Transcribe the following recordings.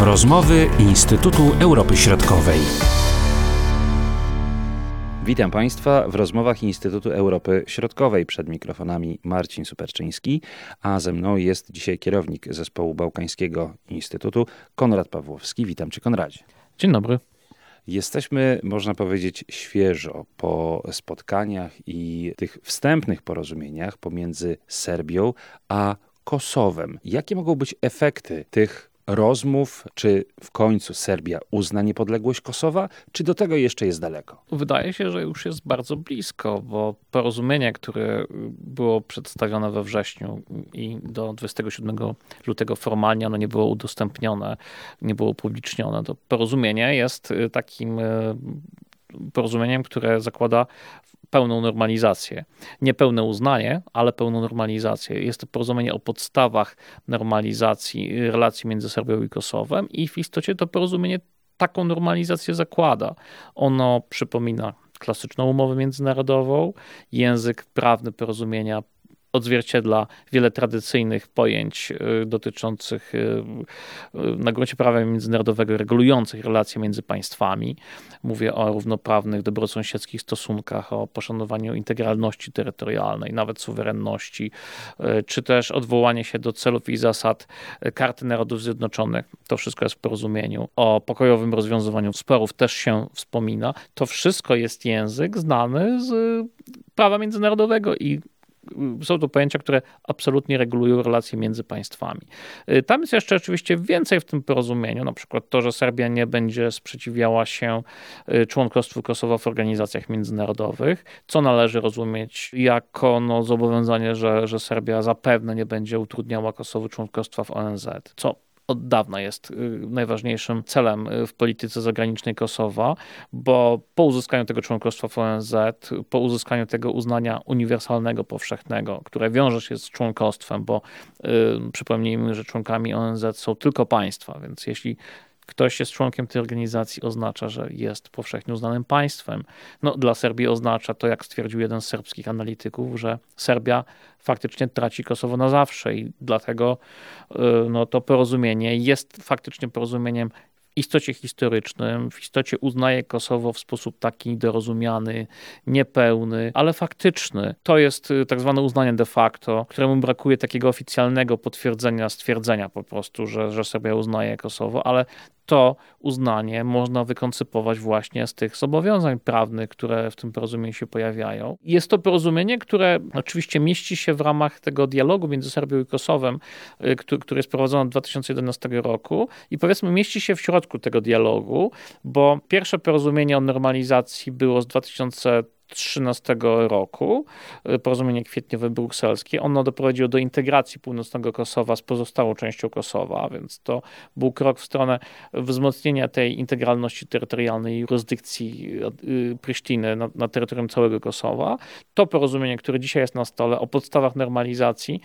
Rozmowy Instytutu Europy Środkowej. Witam Państwa w rozmowach Instytutu Europy Środkowej. Przed mikrofonami Marcin Superczyński, a ze mną jest dzisiaj kierownik Zespołu Bałkańskiego Instytutu Konrad Pawłowski. Witam Cię, Konradzie. Dzień dobry. Jesteśmy, można powiedzieć, świeżo po spotkaniach i tych wstępnych porozumieniach pomiędzy Serbią a Kosowem. Jakie mogą być efekty tych rozmów, czy w końcu Serbia uzna niepodległość Kosowa, czy do tego jeszcze jest daleko? Wydaje się, że już jest bardzo blisko, bo porozumienie, które było przedstawione we wrześniu i do 27 lutego formalnie ono nie było udostępnione, nie było upublicznione, to porozumienie jest takim e, porozumieniem, które zakłada pełną normalizację. Nie pełne uznanie, ale pełną normalizację. Jest to porozumienie o podstawach normalizacji relacji między Serbią i Kosowem i w istocie to porozumienie taką normalizację zakłada. Ono przypomina klasyczną umowę międzynarodową, język prawny porozumienia odzwierciedla wiele tradycyjnych pojęć y, dotyczących y, y, na gruncie prawa międzynarodowego regulujących relacje między państwami. Mówię o równoprawnych, dobrosąsiedzkich stosunkach, o poszanowaniu integralności terytorialnej, nawet suwerenności, czy też odwołanie się do celów i zasad Karty Narodów Zjednoczonych. To wszystko jest w porozumieniu. O pokojowym rozwiązywaniu sporów też się wspomina. To wszystko jest język znany z prawa międzynarodowego i są to pojęcia, które absolutnie regulują relacje między państwami. Y, tam jest jeszcze oczywiście więcej w tym porozumieniu, na przykład to, że Serbia nie będzie sprzeciwiała się y, członkostwu Kosowa w organizacjach międzynarodowych, co należy rozumieć jako no, zobowiązanie, że, że Serbia zapewne nie będzie utrudniała Kosowu członkostwa w ONZ, co od dawna jest y, najważniejszym celem y, w polityce zagranicznej Kosowa, bo po uzyskaniu tego członkostwa w ONZ, po uzyskaniu tego uznania uniwersalnego, powszechnego, które wiąże się z członkostwem, bo yy, przypomnijmy, że członkami ONZ są tylko państwa, więc jeśli ktoś jest członkiem tej organizacji, oznacza, że jest powszechnie uznanym państwem. No, dla Serbii oznacza to, jak stwierdził jeden z serbskich analityków, że Serbia faktycznie traci Kosowo na zawsze i dlatego y, no, to porozumienie jest faktycznie porozumieniem istocie historycznym, w istocie uznaje Kosowo w sposób taki dorozumiany, niepełny, ale faktyczny. To jest y, tak zwane uznanie de facto, któremu brakuje takiego oficjalnego potwierdzenia, stwierdzenia po prostu, że, że sobie uznaje Kosowo, ale to uznanie można wykoncypować właśnie z tych zobowiązań prawnych, które w tym porozumieniu się pojawiają. Jest to porozumienie, które oczywiście mieści się w ramach tego dialogu między Serbią i Kosowem, y, który, jest prowadzony od 2011 roku i powiedzmy mieści się w środku tego dialogu, bo pierwsze porozumienie o normalizacji było z 2000 2013 roku, porozumienie kwietniowe brukselskie, ono doprowadziło do integracji północnego Kosowa z pozostałą częścią Kosowa, więc to był krok w stronę wzmocnienia tej integralności terytorialnej jurysdykcji y, Prysztiny na, na terytorium całego Kosowa. To porozumienie, które dzisiaj jest na stole o podstawach normalizacji,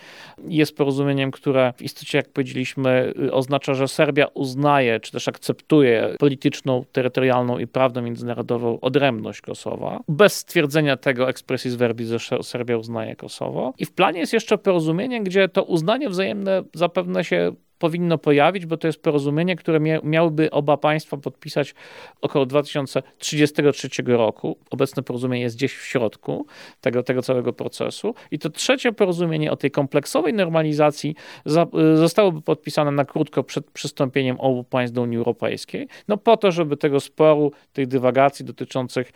jest porozumieniem, które w istocie, jak powiedzieliśmy, y, oznacza, że Serbia uznaje, czy też akceptuje polityczną, terytorialną i prawną międzynarodową odrębność Kosowa, bez stwierdzenia tego expressis verbis, że Serbia uznaje Kosowo. I w planie jest jeszcze porozumienie, gdzie to uznanie wzajemne zapewne się powinno pojawić, bo to jest porozumienie, które miałyby oba państwa podpisać około 2033 roku. Obecne porozumienie jest gdzieś w środku tego, tego całego procesu. I to trzecie porozumienie o tej kompleksowej normalizacji zostałoby podpisane na krótko przed przystąpieniem obu państw do Unii Europejskiej. No po to, żeby tego sporu, tych dywagacji dotyczących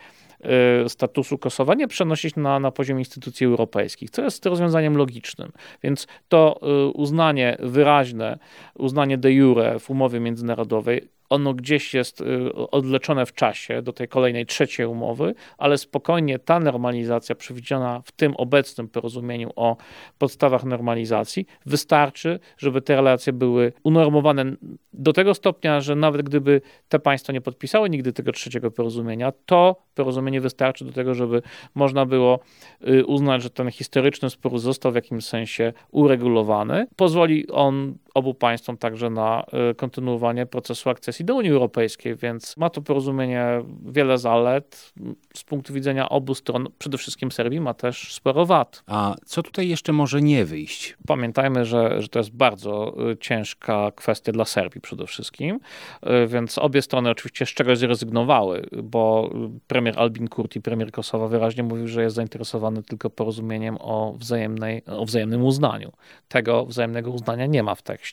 statusu Kosowa nie przenosić na, na poziom instytucji europejskich, co jest rozwiązaniem logicznym. Więc to y, uznanie wyraźne, uznanie de jure w umowie międzynarodowej ono gdzieś jest y, odleczone w czasie do tej kolejnej trzeciej umowy, ale spokojnie ta normalizacja przewidziana w tym obecnym porozumieniu o podstawach normalizacji wystarczy, żeby te relacje były unormowane do tego stopnia, że nawet gdyby te państwa nie podpisały nigdy tego trzeciego porozumienia, to porozumienie wystarczy do tego, żeby można było y, uznać, że ten historyczny spór został w jakimś sensie uregulowany. Pozwoli on obu państwom także na y, kontynuowanie procesu akcesji do Unii Europejskiej, więc ma to porozumienie wiele zalet. Z punktu widzenia obu stron, przede wszystkim Serbii, ma też sporo wad. A co tutaj jeszcze może nie wyjść? Pamiętajmy, że, że to jest bardzo y, ciężka kwestia dla Serbii przede wszystkim, y, więc obie strony oczywiście z czegoś zrezygnowały, bo premier Albin Kurti, premier Kosowa wyraźnie mówił, że jest zainteresowany tylko porozumieniem o, wzajemnej, o wzajemnym uznaniu. Tego wzajemnego uznania nie ma w tekście.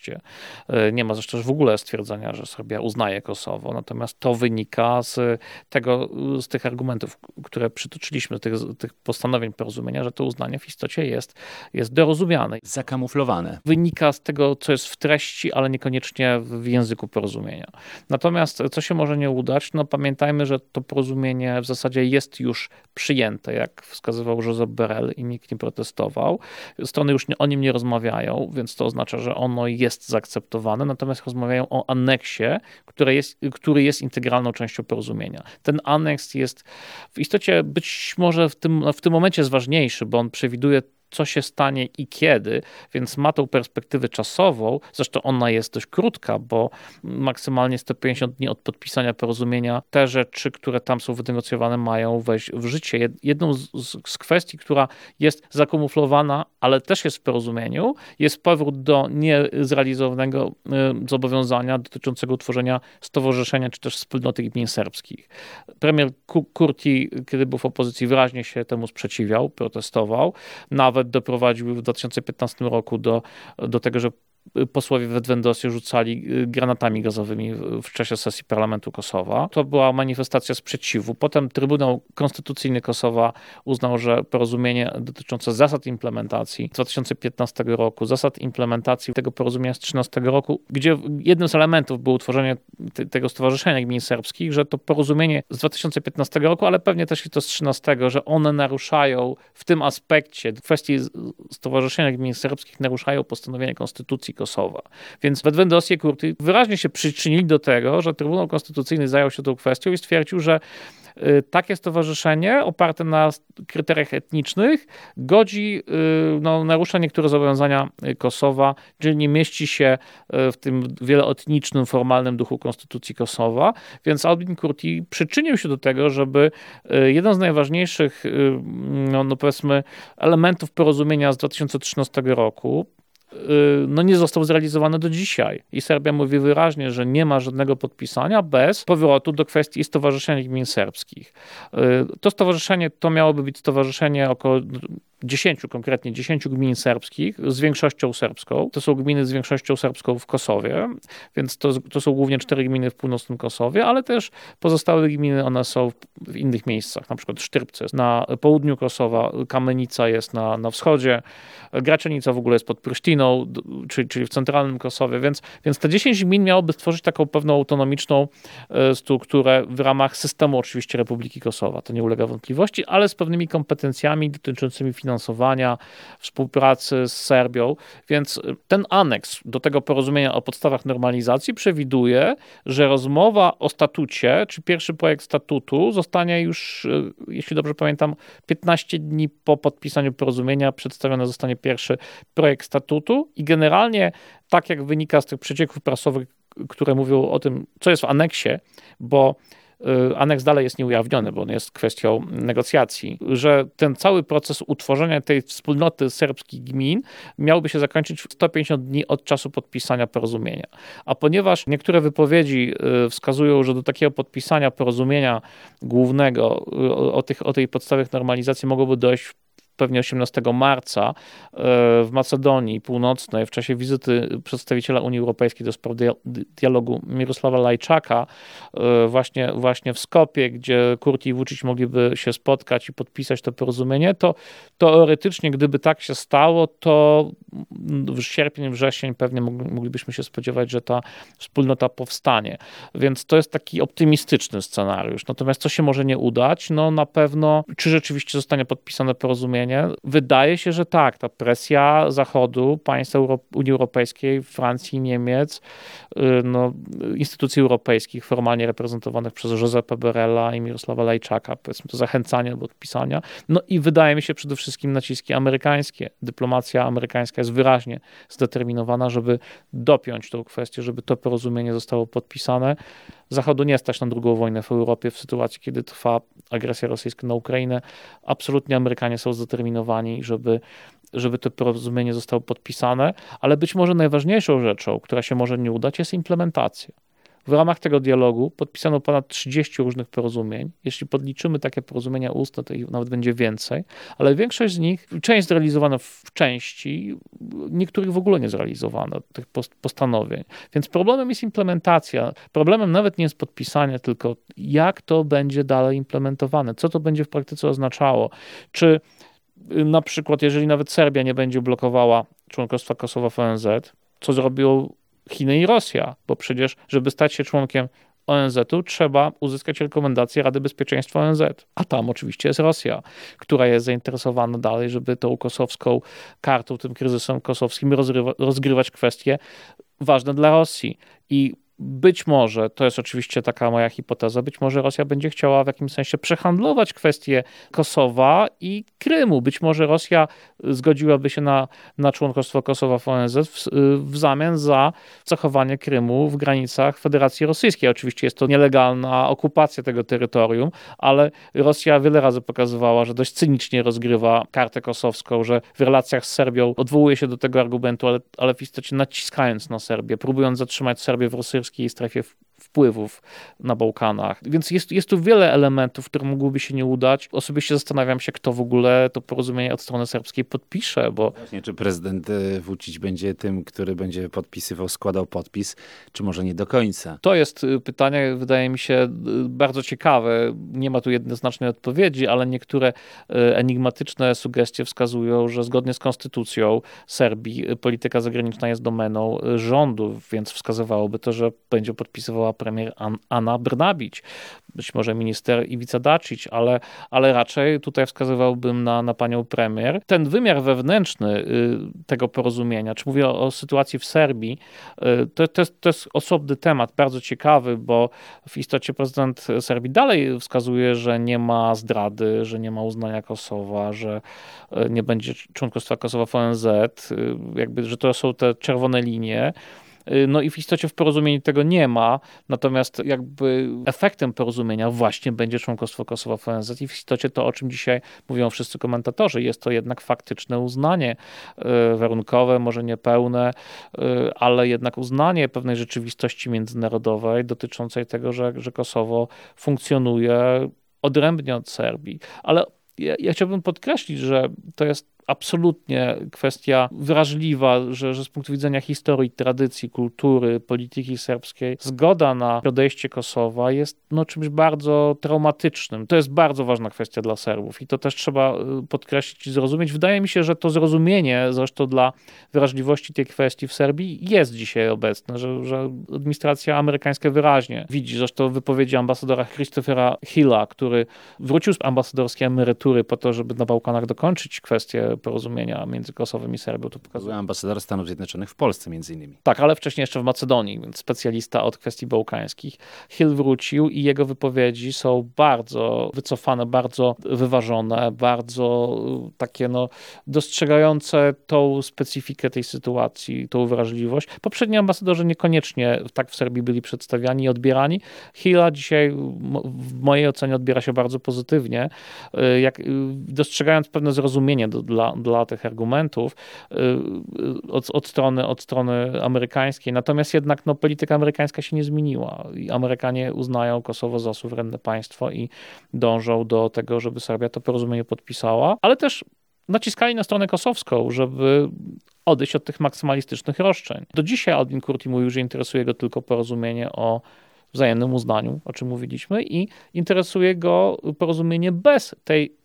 E, nie ma zresztą w ogóle stwierdzenia, że Serbia uznaje Kosowo, natomiast to wynika z tego, z tych argumentów, które przytoczyliśmy, tych, tych postanowień porozumienia, że to uznanie w istocie jest, jest dorozumiane. Zakamuflowane. Wynika z tego, co jest w treści, ale niekoniecznie w języku porozumienia. Natomiast co się może nie udać? No pamiętajmy, że to porozumienie w zasadzie jest już przyjęte, jak wskazywał Josep Borrell i nikt nie protestował. Strony już nie, o nim nie rozmawiają, więc to oznacza, że ono jest zaakceptowane, natomiast rozmawiają o aneksie, który jest, który jest integralną częścią porozumienia. Ten aneks jest w istocie być może w tym, w tym momencie jest ważniejszy, bo on przewiduje co się stanie i kiedy, więc ma tą perspektywę czasową. Zresztą ona jest dość krótka, bo maksymalnie 150 dni od podpisania porozumienia te rzeczy, które tam są wynegocjowane, mają wejść w życie. Jedną z, z kwestii, która jest zakamuflowana, ale też jest w porozumieniu, jest powrót do niezrealizowanego y, zobowiązania dotyczącego utworzenia stowarzyszenia czy też wspólnoty gmin serbskich. Premier Kurti, kiedy był w opozycji, wyraźnie się temu sprzeciwiał, protestował. Nawet doprowadził w 2015 roku do, do tego, że posłowie w Edwendosie rzucali y, granatami gazowymi w czasie sesji parlamentu Kosowa. To była manifestacja sprzeciwu. Potem Trybunał Konstytucyjny Kosowa uznał, że porozumienie dotyczące zasad implementacji z 2015 roku, zasad implementacji tego porozumienia z 2013 roku, gdzie jednym z elementów było utworzenie tego stowarzyszenia gmin serbskich, że to porozumienie z 2015 roku, ale pewnie też i to z 2013, że one naruszają w tym aspekcie, w kwestii stowarzyszenia gmin serbskich naruszają postanowienie Konstytucji Kosowa. Więc Wedwendosje Kurty wyraźnie się przyczynili do tego, że Trybunał Konstytucyjny zajął się tą kwestią i stwierdził, że y, takie stowarzyszenie oparte na kryteriach etnicznych godzi, y, no, narusza niektóre zobowiązania Kosowa, czyli nie mieści się y, w tym wieloetnicznym, formalnym duchu Konstytucji Kosowa, więc Albin Kurti przyczynił się do tego, żeby jeden z najważniejszych, no, no powiedzmy, elementów porozumienia z 2013 roku, Y, no nie został zrealizowany do dzisiaj. I Serbia mówi wyraźnie, że nie ma żadnego podpisania bez powrotu do kwestii stowarzyszenia gmin serbskich. Y, to stowarzyszenie to miałoby być stowarzyszenie około 10 konkretnie, 10 gmin serbskich z większością serbską. To są gminy z większością serbską w Kosowie, więc to, to są głównie cztery gminy w północnym Kosowie, ale też pozostałe gminy, one są w innych miejscach, na przykład Sztyrpce na południu Kosowa, Kamenica jest na, na wschodzie, Graczenica w ogóle jest pod Prysztiną, czyli, czyli w centralnym Kosowie, więc, więc te 10 gmin miałoby stworzyć taką pewną autonomiczną e, strukturę w ramach systemu oczywiście Republiki Kosowa, to nie ulega wątpliwości, ale z pewnymi kompetencjami dotyczącymi finansowania, współpracy z Serbią, więc ten aneks do tego porozumienia o podstawach normalizacji przewiduje, że rozmowa o statucie, czy pierwszy projekt statutu zostanie już, e, jeśli dobrze pamiętam, 15 dni po podpisaniu porozumienia przedstawiony zostanie pierwszy projekt statutu. I generalnie tak jak wynika z tych przecieków prasowych, które mówią o tym, co jest w aneksie, bo aneks dalej jest nieujawniony, bo on jest kwestią negocjacji, że ten cały proces utworzenia tej wspólnoty serbskich gmin miałby się zakończyć w 150 dni od czasu podpisania porozumienia. A ponieważ niektóre wypowiedzi y, wskazują, że do takiego podpisania porozumienia głównego y, o, tych, o tej podstawie normalizacji mogłoby dojść pewnie 18 marca e, w Macedonii Północnej w czasie wizyty przedstawiciela Unii Europejskiej do spraw dialogu Mirosława Lajczaka e, właśnie, właśnie w Skopie, gdzie Kurti i Vucic mogliby się spotkać i podpisać to porozumienie, to teoretycznie gdyby tak się stało, to w sierpień, wrzesień pewnie moglibyśmy się spodziewać, że ta wspólnota powstanie. Więc to jest taki optymistyczny scenariusz. Natomiast co się może nie udać? No na pewno, czy rzeczywiście zostanie podpisane porozumienie, Wydaje się, że tak. Ta presja Zachodu, państw Unii Europejskiej, Francji, Niemiec, y, no, instytucji europejskich formalnie reprezentowanych przez Józefa Borrella i Mirosława Lajczaka, powiedzmy to zachęcanie do podpisania. No i wydaje mi się przede wszystkim naciski amerykańskie. Dyplomacja amerykańska jest wyraźnie zdeterminowana, żeby dopiąć tą kwestię, żeby to porozumienie zostało podpisane. Zachodu nie stać na drugą wojnę w Europie w sytuacji, kiedy trwa agresja rosyjska na Ukrainę. Absolutnie Amerykanie są zdeterminowani, żeby, żeby to porozumienie zostało podpisane, ale być może najważniejszą rzeczą, która się może nie udać, jest implementacja. W ramach tego dialogu podpisano ponad 30 różnych porozumień. Jeśli podliczymy takie porozumienia ustne, to ich nawet będzie więcej, ale większość z nich, część zrealizowana w części, niektórych w ogóle nie zrealizowano, tych postanowień. Więc problemem jest implementacja. Problemem nawet nie jest podpisanie, tylko jak to będzie dalej implementowane, co to będzie w praktyce oznaczało. Czy y, na przykład, jeżeli nawet Serbia nie będzie blokowała członkostwa Kosowa w ONZ, co zrobią Chiny i Rosja, bo przecież, żeby stać się członkiem ONZ-u, trzeba uzyskać rekomendację Rady Bezpieczeństwa ONZ. A tam oczywiście jest Rosja, która jest zainteresowana dalej, żeby tą kosowską kartą, tym kryzysem kosowskim rozgrywa, rozgrywać kwestie ważne dla Rosji. I być może, to jest oczywiście taka moja hipoteza, być może Rosja będzie chciała w jakimś sensie przehandlować kwestię Kosowa i Krymu. Być może Rosja zgodziłaby się na, na członkostwo Kosowa w ONZ w, w zamian za zachowanie Krymu w granicach Federacji Rosyjskiej. Oczywiście jest to nielegalna okupacja tego terytorium, ale Rosja wiele razy pokazywała, że dość cynicznie rozgrywa kartę kosowską, że w relacjach z Serbią odwołuje się do tego argumentu, ale, ale w istocie naciskając na Serbię, próbując zatrzymać Serbię w rosyjskiej polskiej strefie wpływów na Bałkanach. Więc jest, jest tu wiele elementów, które mogłyby się nie udać. Osobiście zastanawiam się, kto w ogóle to porozumienie od strony serbskiej podpisze, bo... Właśnie, czy prezydent e, Vucic będzie tym, który będzie podpisywał, składał podpis, czy może nie do końca? To jest e, pytanie, wydaje mi się, e, bardzo ciekawe. Nie ma tu jednoznacznej odpowiedzi, ale niektóre enigmatyczne sugestie wskazują, że zgodnie z konstytucją Serbii polityka zagraniczna jest domeną rządu, więc wskazywałoby to, że będzie podpisywała premier Anna Brnabić, być może minister Iwica Dacic, ale, ale raczej tutaj wskazywałbym na, na panią premier. Ten wymiar wewnętrzny y, tego porozumienia, czy mówię o, o sytuacji w Serbii, y, to, to, jest, to jest osobny temat, bardzo ciekawy, bo w istocie prezydent Serbii dalej wskazuje, że nie ma zdrady, że nie ma uznania Kosowa, że y, nie będzie członkostwa Kosowa w ONZ, jakby, że to są te czerwone linie. Y, no i w istocie w porozumieniu tego nie ma, natomiast jakby efektem porozumienia właśnie będzie członkostwo Kosowa w ONZ i w istocie to, o czym dzisiaj mówią wszyscy komentatorzy, jest to jednak faktyczne uznanie y, warunkowe, może niepełne, y, ale jednak uznanie pewnej rzeczywistości międzynarodowej dotyczącej tego, że, że Kosowo funkcjonuje odrębnie od Serbii. Ale ja, ja chciałbym podkreślić, że to jest absolutnie kwestia wrażliwa, że, że z punktu widzenia historii, tradycji, kultury, polityki serbskiej, zgoda na odejście Kosowa jest no, czymś bardzo traumatycznym. To jest bardzo ważna kwestia dla Serbów i to też trzeba y, podkreślić i zrozumieć. Wydaje mi się, że to zrozumienie zresztą dla wrażliwości tej kwestii w Serbii jest dzisiaj obecne, że, że administracja amerykańska wyraźnie widzi, zresztą wypowiedzi ambasadora Christophera Hilla, który wrócił z ambasadorskiej emerytury po to, żeby na Bałkanach dokończyć kwestię porozumienia między Kosowem i Serbią. To pokazuje. Był ambasador Stanów Zjednoczonych w Polsce między innymi. Tak, ale wcześniej jeszcze w Macedonii, więc specjalista od kwestii bałkańskich. Hill wrócił i jego wypowiedzi są bardzo wycofane, bardzo wyważone, bardzo takie no, dostrzegające tą specyfikę tej sytuacji, tą wrażliwość. Poprzedni ambasadorzy niekoniecznie tak w Serbii byli przedstawiani i odbierani. Hilla dzisiaj w mojej ocenie odbiera się bardzo pozytywnie, y, jak, y, dostrzegając pewne zrozumienie do, dla, dla tych argumentów y, od, od, strony, od strony amerykańskiej. Natomiast jednak no, polityka amerykańska się nie zmieniła. Amerykanie uznają Kosowo za suwerenne państwo i dążą do tego, żeby Serbia to porozumienie podpisała, ale też naciskali na stronę kosowską, żeby odejść od tych maksymalistycznych roszczeń. Do dzisiaj Albin Kurti mówił, że interesuje go tylko porozumienie o wzajemnym uznaniu, o czym mówiliśmy, i interesuje go porozumienie bez tej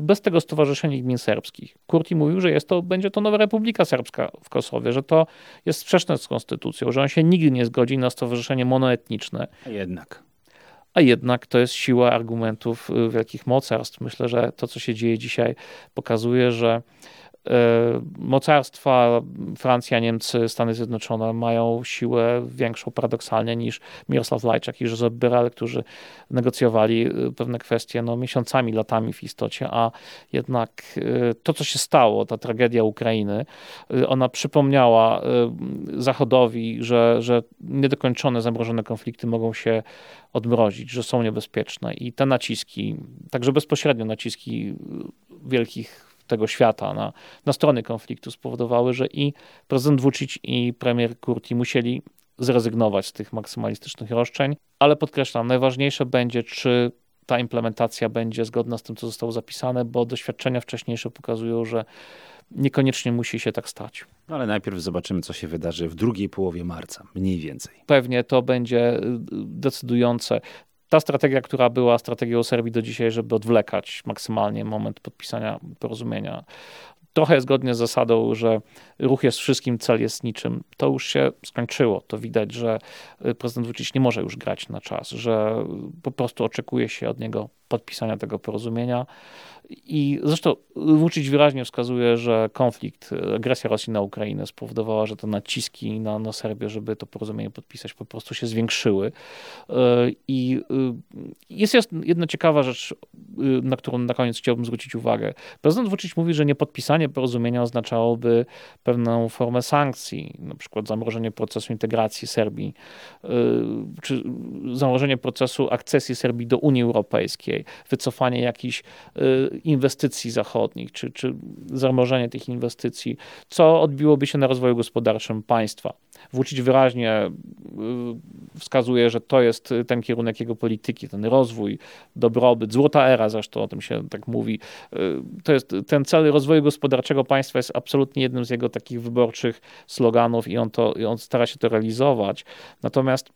bez tego Stowarzyszenia Gmin Serbskich. Kurti mówił, że jest to, będzie to nowa Republika Serbska w Kosowie, że to jest sprzeczne z konstytucją, że on się nigdy nie zgodzi na stowarzyszenie monoetniczne. A jednak. A jednak to jest siła argumentów y, wielkich mocarstw. Myślę, że to, co się dzieje dzisiaj, pokazuje, że mocarstwa, Francja, Niemcy, Stany Zjednoczone mają siłę większą paradoksalnie niż Mirosław Lajczak i Józef Byrel, którzy negocjowali pewne kwestie no, miesiącami, latami w istocie, a jednak to, co się stało, ta tragedia Ukrainy, ona przypomniała Zachodowi, że, że niedokończone, zamrożone konflikty mogą się odmrozić, że są niebezpieczne i te naciski, także bezpośrednio naciski wielkich tego świata na, na strony konfliktu spowodowały, że i prezydent Vucic i premier Kurti musieli zrezygnować z tych maksymalistycznych roszczeń, ale podkreślam, najważniejsze będzie, czy ta implementacja będzie zgodna z tym, co zostało zapisane, bo doświadczenia wcześniejsze pokazują, że niekoniecznie musi się tak stać. No ale najpierw zobaczymy, co się wydarzy w drugiej połowie marca, mniej więcej. Pewnie to będzie y, decydujące. Ta strategia, która była strategią Serbii do dzisiaj, żeby odwlekać maksymalnie moment podpisania porozumienia, trochę zgodnie z zasadą, że ruch jest wszystkim, cel jest niczym, to już się skończyło. To widać, że y, prezydent Vucic nie może już grać na czas, że po prostu oczekuje się od niego podpisania tego porozumienia. I zresztą Vucic wyraźnie wskazuje, że konflikt, agresja Rosji na Ukrainę spowodowała, że te naciski na, na Serbię, żeby to porozumienie podpisać, po prostu się zwiększyły. E, I e, jest jedna ciekawa rzecz, e, na którą na koniec chciałbym zwrócić uwagę. Prezydent Vucic mówi, że niepodpisanie porozumienia oznaczałoby pewną formę sankcji, na przykład zamrożenie procesu integracji Serbii, czy zamrożenie procesu akcesji Serbii do Unii Europejskiej, wycofanie jakichś inwestycji zachodnich, czy, czy zamrożenie tych inwestycji, co odbiłoby się na rozwoju gospodarczym państwa. Włóczyć wyraźnie y, wskazuje, że to jest ten kierunek jego polityki, ten rozwój, dobrobyt, złota era zresztą o tym się tak mówi. Y, to jest ten cel rozwoju gospodarczego państwa jest absolutnie jednym z jego takich wyborczych sloganów i on, to, i on stara się to realizować. Natomiast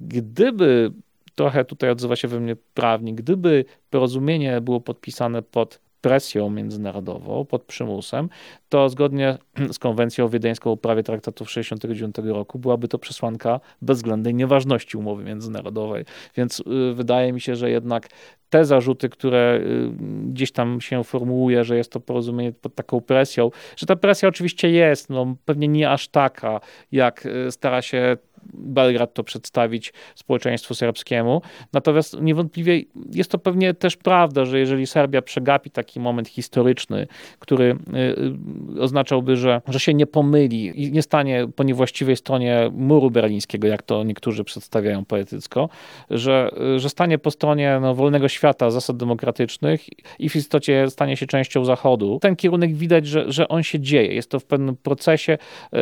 gdyby trochę tutaj odzywa się we mnie prawnik. Gdyby porozumienie było podpisane pod presją międzynarodową, pod przymusem, to zgodnie z konwencją wiedeńską o prawie traktatów 1969 roku byłaby to przesłanka bezwzględnej nieważności umowy międzynarodowej. Więc y, wydaje mi się, że jednak te zarzuty, które y, gdzieś tam się formułuje, że jest to porozumienie pod taką presją, że ta presja oczywiście jest, no pewnie nie aż taka, jak y, stara się Belgrad to przedstawić społeczeństwu serbskiemu. Natomiast niewątpliwie jest to pewnie też prawda, że jeżeli Serbia przegapi taki moment historyczny, który y, y, oznaczałby, że, że się nie pomyli i nie stanie po niewłaściwej stronie muru berlińskiego, jak to niektórzy przedstawiają poetycko, że, że stanie po stronie no, wolnego świata, zasad demokratycznych i w istocie stanie się częścią Zachodu. Ten kierunek widać, że, że on się dzieje. Jest to w pewnym procesie, y,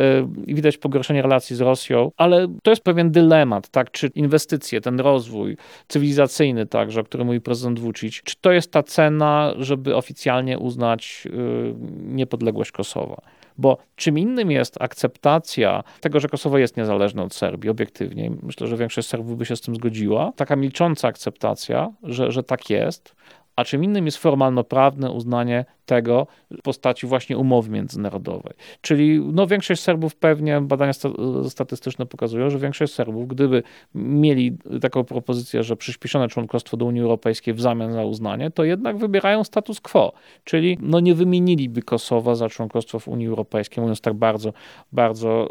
widać pogorszenie relacji z Rosją, ale to jest pewien dylemat, tak? Czy inwestycje, ten rozwój cywilizacyjny także, o którym mówi prezydent Vucic, czy to jest ta cena, żeby oficjalnie uznać yy, niepodległość Kosowa? Bo czym innym jest akceptacja tego, że Kosowo jest niezależne od Serbii, obiektywnie. Myślę, że większość Serbów by się z tym zgodziła. Taka milcząca akceptacja, że, że tak jest, a czym innym jest formalno-prawne uznanie tego w postaci właśnie umowy międzynarodowej. Czyli no, większość Serbów pewnie, badania statystyczne pokazują, że większość Serbów, gdyby mieli taką propozycję, że przyspieszone członkostwo do Unii Europejskiej w zamian za uznanie, to jednak wybierają status quo, czyli no, nie wymieniliby Kosowa za członkostwo w Unii Europejskiej, mówiąc tak bardzo, bardzo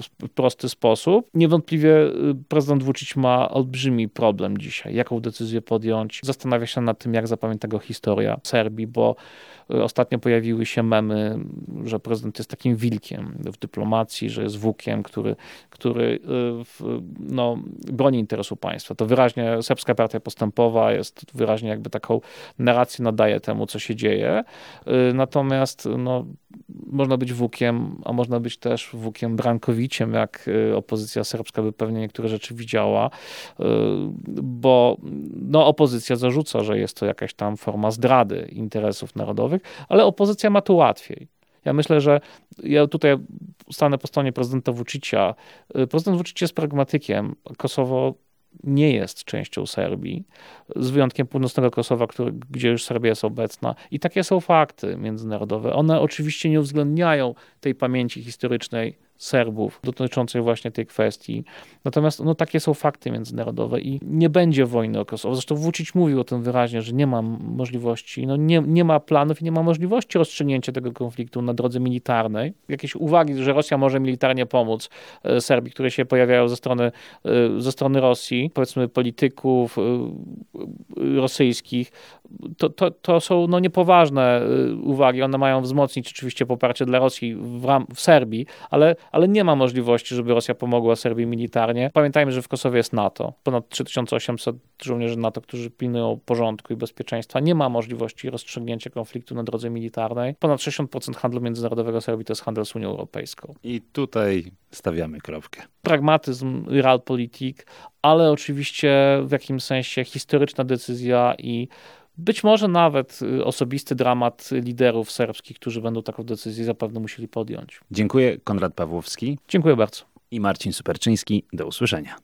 w prosty sposób. Niewątpliwie y, prezydent Vucic ma olbrzymi problem dzisiaj, jaką decyzję podjąć. Zastanawia się nad tym, jak zapamięta historia Serbii, bo Ostatnio pojawiły się memy, że prezydent jest takim wilkiem w dyplomacji, że jest włókiem, który, który y, no, broni interesu państwa. To wyraźnie Serbska Partia Postępowa jest wyraźnie jakby taką narrację nadaje temu, co się dzieje. Y, natomiast no, można być włókiem, a można być też włókiem Brankowiciem, jak y, opozycja serbska by pewnie niektóre rzeczy widziała, bo no, opozycja zarzuca, że jest to jakaś tam forma zdrady interesów narodowych, ale opozycja ma tu łatwiej. Ja myślę, że ja tutaj stanę po stronie prezydenta Vucicia. Prezydent Vucic jest pragmatykiem. Kosowo nie jest częścią Serbii, z wyjątkiem północnego Kosowa, który, gdzie już Serbia jest obecna. I takie są fakty międzynarodowe. One oczywiście nie uwzględniają tej pamięci historycznej Serbów dotyczącej właśnie tej kwestii. Natomiast no, takie są fakty międzynarodowe i nie będzie wojny o Kosowo. Zresztą Vucic mówił o tym wyraźnie, że nie ma możliwości, no nie, nie ma planów i nie ma możliwości rozstrzygnięcia tego konfliktu na drodze militarnej. Jakieś uwagi, że Rosja może militarnie pomóc e, Serbii, które się pojawiają ze strony, e, ze strony Rosji, powiedzmy polityków e, rosyjskich, to, to, to są no, niepoważne uwagi. One mają wzmocnić oczywiście poparcie dla Rosji w, ram, w Serbii, ale, ale nie ma możliwości, żeby Rosja pomogła Serbii militarnie. Pamiętajmy, że w Kosowie jest NATO. Ponad 3800 żołnierzy NATO, którzy pilnują porządku i bezpieczeństwa. Nie ma możliwości rozstrzygnięcia konfliktu na drodze militarnej. Ponad 60% handlu międzynarodowego Serbii to jest handel z Unią Europejską. I tutaj stawiamy kropkę. Pragmatyzm, realpolitik, ale oczywiście w jakimś sensie historyczna decyzja i być może nawet y, osobisty dramat liderów serbskich, którzy będą taką decyzję zapewne musieli podjąć. Dziękuję. Konrad Pawłowski. Dziękuję bardzo. I Marcin Superczyński. Do usłyszenia.